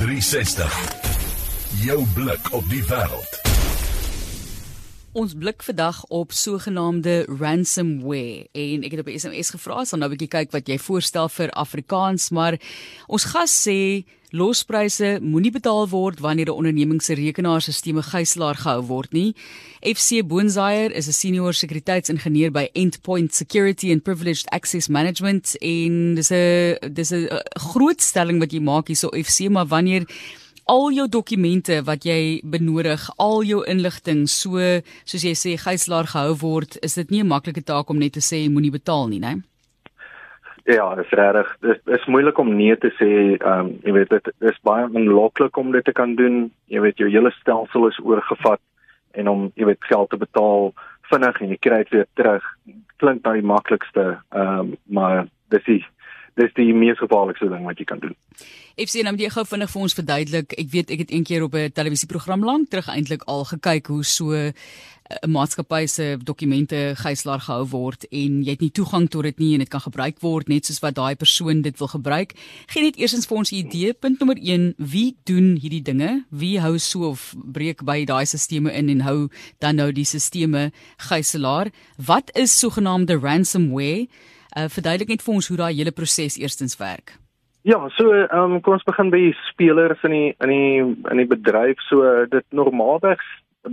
360. Jou blik op die wêreld. Ons blik vandag op sogenaamde ransomware en ek het op SMS gevra sal nou 'n bietjie kyk wat jy voorstel vir Afrikaans maar ons gas sê lospryse moenie betaal word wanneer 'n onderneming se rekenaarstelsels gijslaar gehou word nie. FC Boonzaier is 'n senior sekuriteitsingenieur by Endpoint Security and Privileged Access Management en dis 'n dis 'n groot stelling wat jy maak hierso FC maar wanneer al jou dokumente wat jy benodig, al jou inligting so soos jy sê gijslaar gehou word, is dit nie 'n maklike taak om net te sê moenie betaal nie, né? Ja, is regtig. Dit is moeilik om nee te sê. Ehm um, jy weet dit is baie onloklik om dit te kan doen. Jy weet jou hele stelsel is oorgevat en om jy weet geld te betaal vinnig en jy kry dit weer terug. Klink nou die maklikste, ehm um, maar dis die dis die mees gevaarlikste ding wat jy kan doen. FC nou moet jy gou vinnig vir ons verduidelik. Ek weet ek het een keer op 'n televisieprogram lank terug eintlik al gekyk hoe so eh, 'n maatskappy se dokumente gijslaar gehou word en jy het nie toegang tot dit nie en dit kan gebruik word net soos wat daai persoon dit wil gebruik. Geen net eersins vir ons 'n idee. Punt nommer 1, wie doen hierdie dinge? Wie hou so of breek by daai stelsels in en hou dan nou die stelsels gijslaar? Wat is sogenaamde ransomware? Uh verduidelik net vir ons hoe daai hele proses eerstens werk. Ja, so ehm um, kom ons begin by spelers in die in die in die bedryf. So dit normaalweg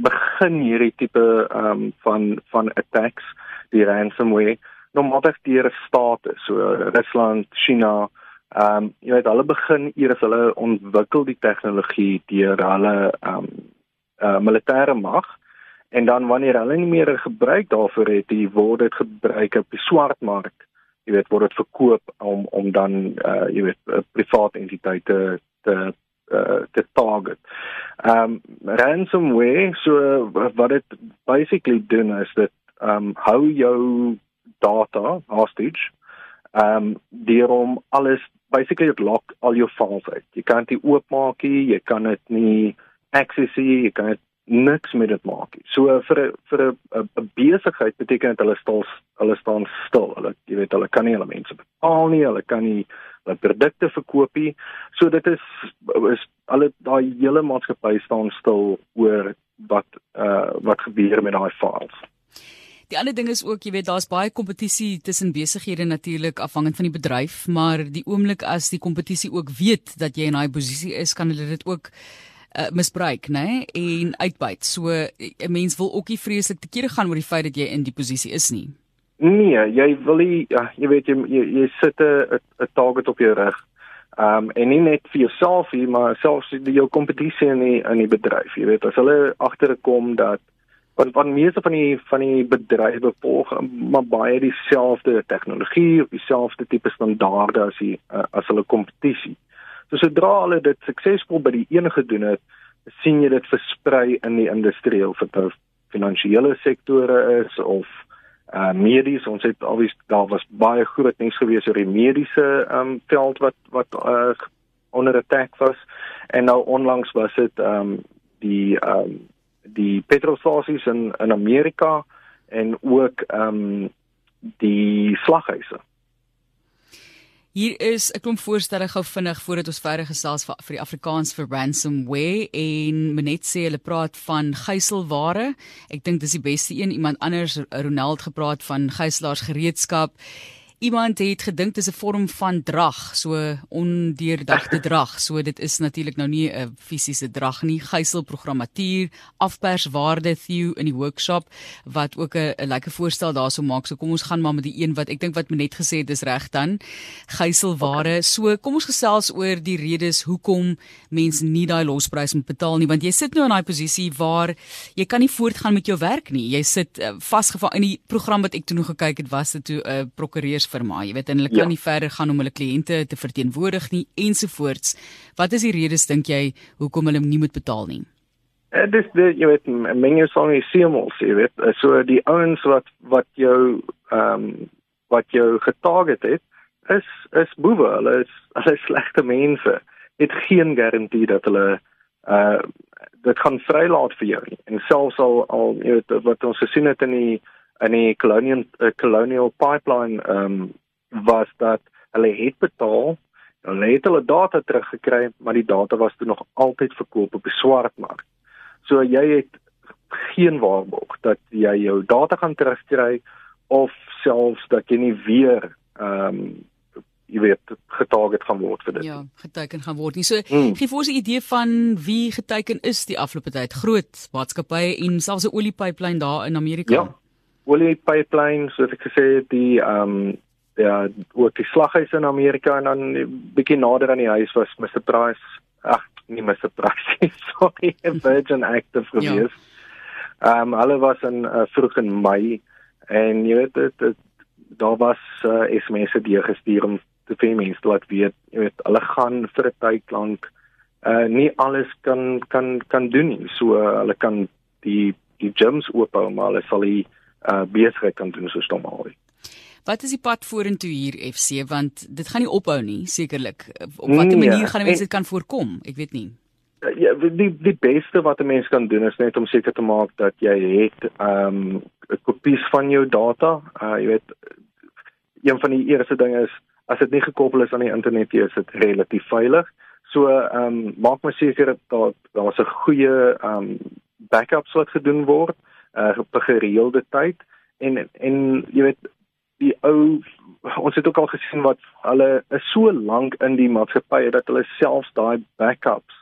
begin hierdie tipe ehm um, van van attacks, die ransomware normaalweg deur state, so Rusland, China, ehm um, jy weet hulle begin eers hulle ontwikkel die tegnologie deur hulle ehm um, uh, militêre mag en dan wanneer hulle nie meer gebruik daarvoor het, die word dit gebruik op die swartmark jy weet word dit verkoop om om dan uh jy weet uh, private entiteite te uh te target. Um ransomware so wat dit basically doen is dat um hou jou data hostage um deur om alles basically dit lock al jou files uit. Jy kan dit oopmaak, jy kan dit nie access nie, jy kan dit niks met dit maak nie. So vir 'n vir 'n besigheid beteken dit hulle staan hulle staan stil. Hulle jy weet hulle kan nie hulle mense betaal nie, hulle kan nie hulle produkte verkoop nie. So dit is is alle daai hele maatskappy staan stil oor wat uh wat gebeur met daai files. Die ander ding is ook, jy weet, daar's baie kompetisie tussen besighede natuurlik afhangend van die bedryf, maar die oomblik as die kompetisie ook weet dat jy in daai posisie is, kan hulle dit ook uh, misbruik, né, nee? en uitbuit. So 'n mens wil ook nie vreeslik te kere gaan oor die feit dat jy in die posisie is nie. Nee, jy wil nie ja, jy weet jy jy, jy sit 'n 'n target op jou rug. Ehm um, en nie net vir jouself nie, maar selfs die jou kompetisie in die in die bedryf. Jy weet as hulle agterkom dat want van meeste van die van die bedrywe volg maar baie dieselfde tegnologie of dieselfde tipe standaarde as die uh, as hulle kompetisie. So sodra hulle dit suksesvol by die een gedoen het, sien jy dit versprei in die industriële of dit nou finansiële sektore is of uh medies. Ons het alwees daar was baie groot nuus gewees oor die mediese um veld wat wat uh onder attack was. En nou onlangs was dit um die um die petrolstasies in in Amerika en ook um die slaghuise Hier is 'n klomp voorstelle gou vinnig voordat ons verder gesels vir, vir die Afrikaans vir ransomware en Menet sê hulle praat van gijselware. Ek dink dis die beste een. Iemand anders Ronald gepraat van gijslaars gereedskap. Iemand het gedink dit is 'n vorm van drag, so ondeurdagte drag. So dit is natuurlik nou nie 'n fisiese drag nie. Gijselprogrammatuur, afperswaarde theo in die workshop wat ook 'n lekker voorstel daarso maak. So kom ons gaan maar met die een wat ek dink wat menet gesê het is reg dan. Gijselware. So kom ons gesels oor die redes hoekom mense nie daai losprys moet betaal nie, want jy sit nou in daai posisie waar jy kan nie voortgaan met jou werk nie. Jy sit uh, vasgevang in die program wat ek toe nog gekyk het, was dit toe 'n uh, prokureur firma, jy weet, en hulle kan ja. nie verder gaan om hulle kliënte te verteenwoordig nie ensovoorts. Wat is die redes dink jy hoekom hulle nie moet betaal nie? Dit is dit jy weet mense sal nie sien mos jy weet so die ouens wat wat jou ehm um, wat jou getarget het is is boewe hulle is hulle is slegte mense het geen garantie dat hulle uh dit gaan vrylaat vir jou nie en selfs al al jy weet wat ons gesien het in die in die colonial uh, colonial pipeline ehm um, was dat hulle het betaal Hulle het hulle data teruggekry, maar die data was toe nog altyd verkoop op die swartmark. So jy het geen waarborg dat jy jou data gaan terugkry of selfs dat jy nie weer ehm um, jy weet getarget gaan word vir dit. Ja, geteken gaan word nie. So hmm. gee vir ons 'n idee van wie geteken is die afgelope tyd. Groot maatskappye en selfs 'n oliepyplyn daar in Amerika. Ja. Oliepyplyn, soos ek gesê het, die ehm um, ja, ook die slaghuis in Amerika en dan bietjie nader aan die huis was Mr Price. Ag, nie Mr Price, sorry, Virgin Active ja. gewees. Ehm ja. um, hulle was in uh, vroeg in Mei en jy weet dit daar was uh, SMS'e die gestuur om te vir mense laat weet, jy weet, hulle gaan vir 'n tyd lank uh nie alles kan kan kan doen nie. So uh, hulle kan die die gyms oophou, maar hulle sal die uh besigheid kan doen so normaal. Wat is die pad vorentoe hier FC want dit gaan nie ophou nie sekerlik. Op watter nee, manier gaan mense dit kan voorkom? Ek weet nie. Ja, die die beste wat 'n mens kan doen is net om seker te maak dat jy het ehm um, kopies van jou data. Uh jy weet een van die eerste dinge is as dit nie gekoppel is aan die internet nie, is dit relatief veilig. So ehm um, maak maar seker dat daar's 'n goeie ehm um, backups wat gedoen word uh op 'n gereelde tyd en en jy weet die ou ons het ook al gesien wat hulle is so lank in die maatskappye dat hulle selfs daai backups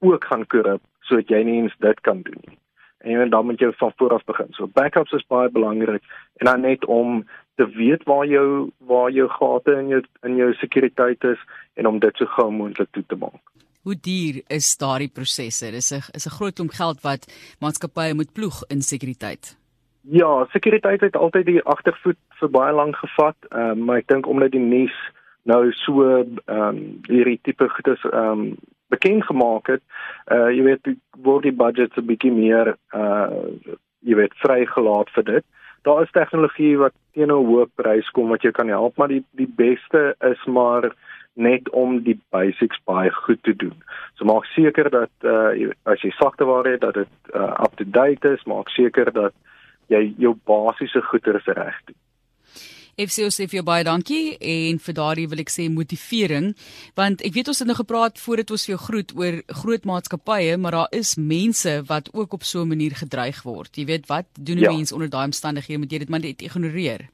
ook gaan korrup sodat jy nie eens dit kan doen nie. En dan moet jy van voor af begin. So backups is baie belangrik en dan net om te weet waar jou waar jou gate in jou in jou sekuriteit is en om dit so gou moontlik toe te maak. Hoe duur is daardie prosesse? Dis 'n is 'n groot klomp geld wat maatskappye moet ploeg in sekuriteit. Ja, sekuriteit het altyd die agtervoet vir baie lank gevat, um, maar ek dink omdat die nuus nou so ehm um, hierdie tipe goedes ehm um, bekend gemaak het, uh jy weet word die budgets 'n bietjie meer uh jy weet vrygelaat vir dit daar is tegnologie wat teen 'n hoë prys kom wat jou kan help, maar die die beste is maar net om die basics baie goed te doen. So maak seker dat uh as jy sagteware het dat dit uh, up to date is, maak seker dat jy jou basiese goedere reg doen. FCO sê vir jou baie dankie en vir daardie wil ek sê motivering want ek weet ons het nou gepraat voordat ons vir jou groet oor groot maatskappye maar daar is mense wat ook op so 'n manier gedreig word. Jy weet wat doen 'n ja. mens onder daai omstandighede moet jy dit maar net ignoreer.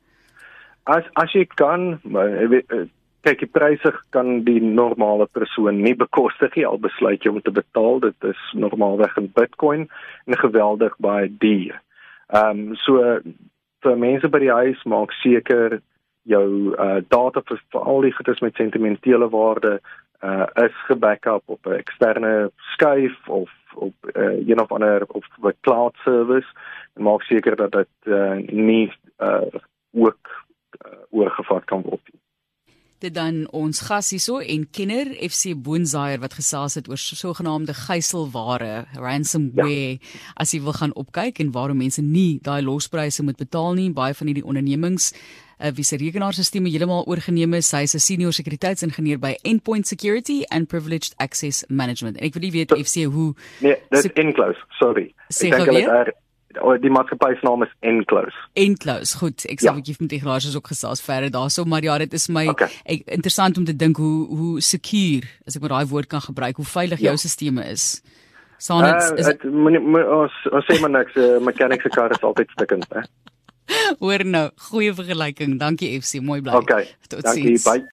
As as jy kan weet, eh, kyk die pryse kan die normale persoon nie bekostig nie. Al besluit jy om te betaal dit is normaalweg in Bitcoin en geweldig baie duur. Ehm um, so vir mense by die huis maak seker jou uh data vir, vir al die goedes met sentimentele waarde uh is gebackup op 'n eksterne skyf of op uh, een of ander of 'n cloud service. En maak seker dat dit uh, nie uh ook uh, oorgevat kan word nie dit dan ons gas hierso en kenner FC Boonzaier wat gesels het oor sogenaamde gijselware ransomware ja. as jy wil gaan opkyk en waarom mense nie daai lospryse moet betaal nie. Baie van hierdie ondernemings uh, wie se rekenaarstelsels heeltemal oorgeneem is hy is 'n senior sekuriteitsingenieur by Endpoint Security and Privileged Access Management. En ek wil nie weet so, FC hoe nee dis enclose sorry. Ek dink hulle daar die maatskappy se naam is Enclose. Enclose, goed. Ek sê ja. ek het met tegnologies ook gesels verder daarso, maar ja, dit is my okay. ek, interessant om te dink hoe hoe secure, as ek maar daai woord kan gebruik, hoe veilig ja. jou stelsel is. Sonnet uh, is dit ons ons sê maar niks, uh, mechanics se kar is altyd stikkend, hè. Hoor nou, goeie vergelyking. Dankie FC, mooi bly. Okay. Tot dankie. Bye.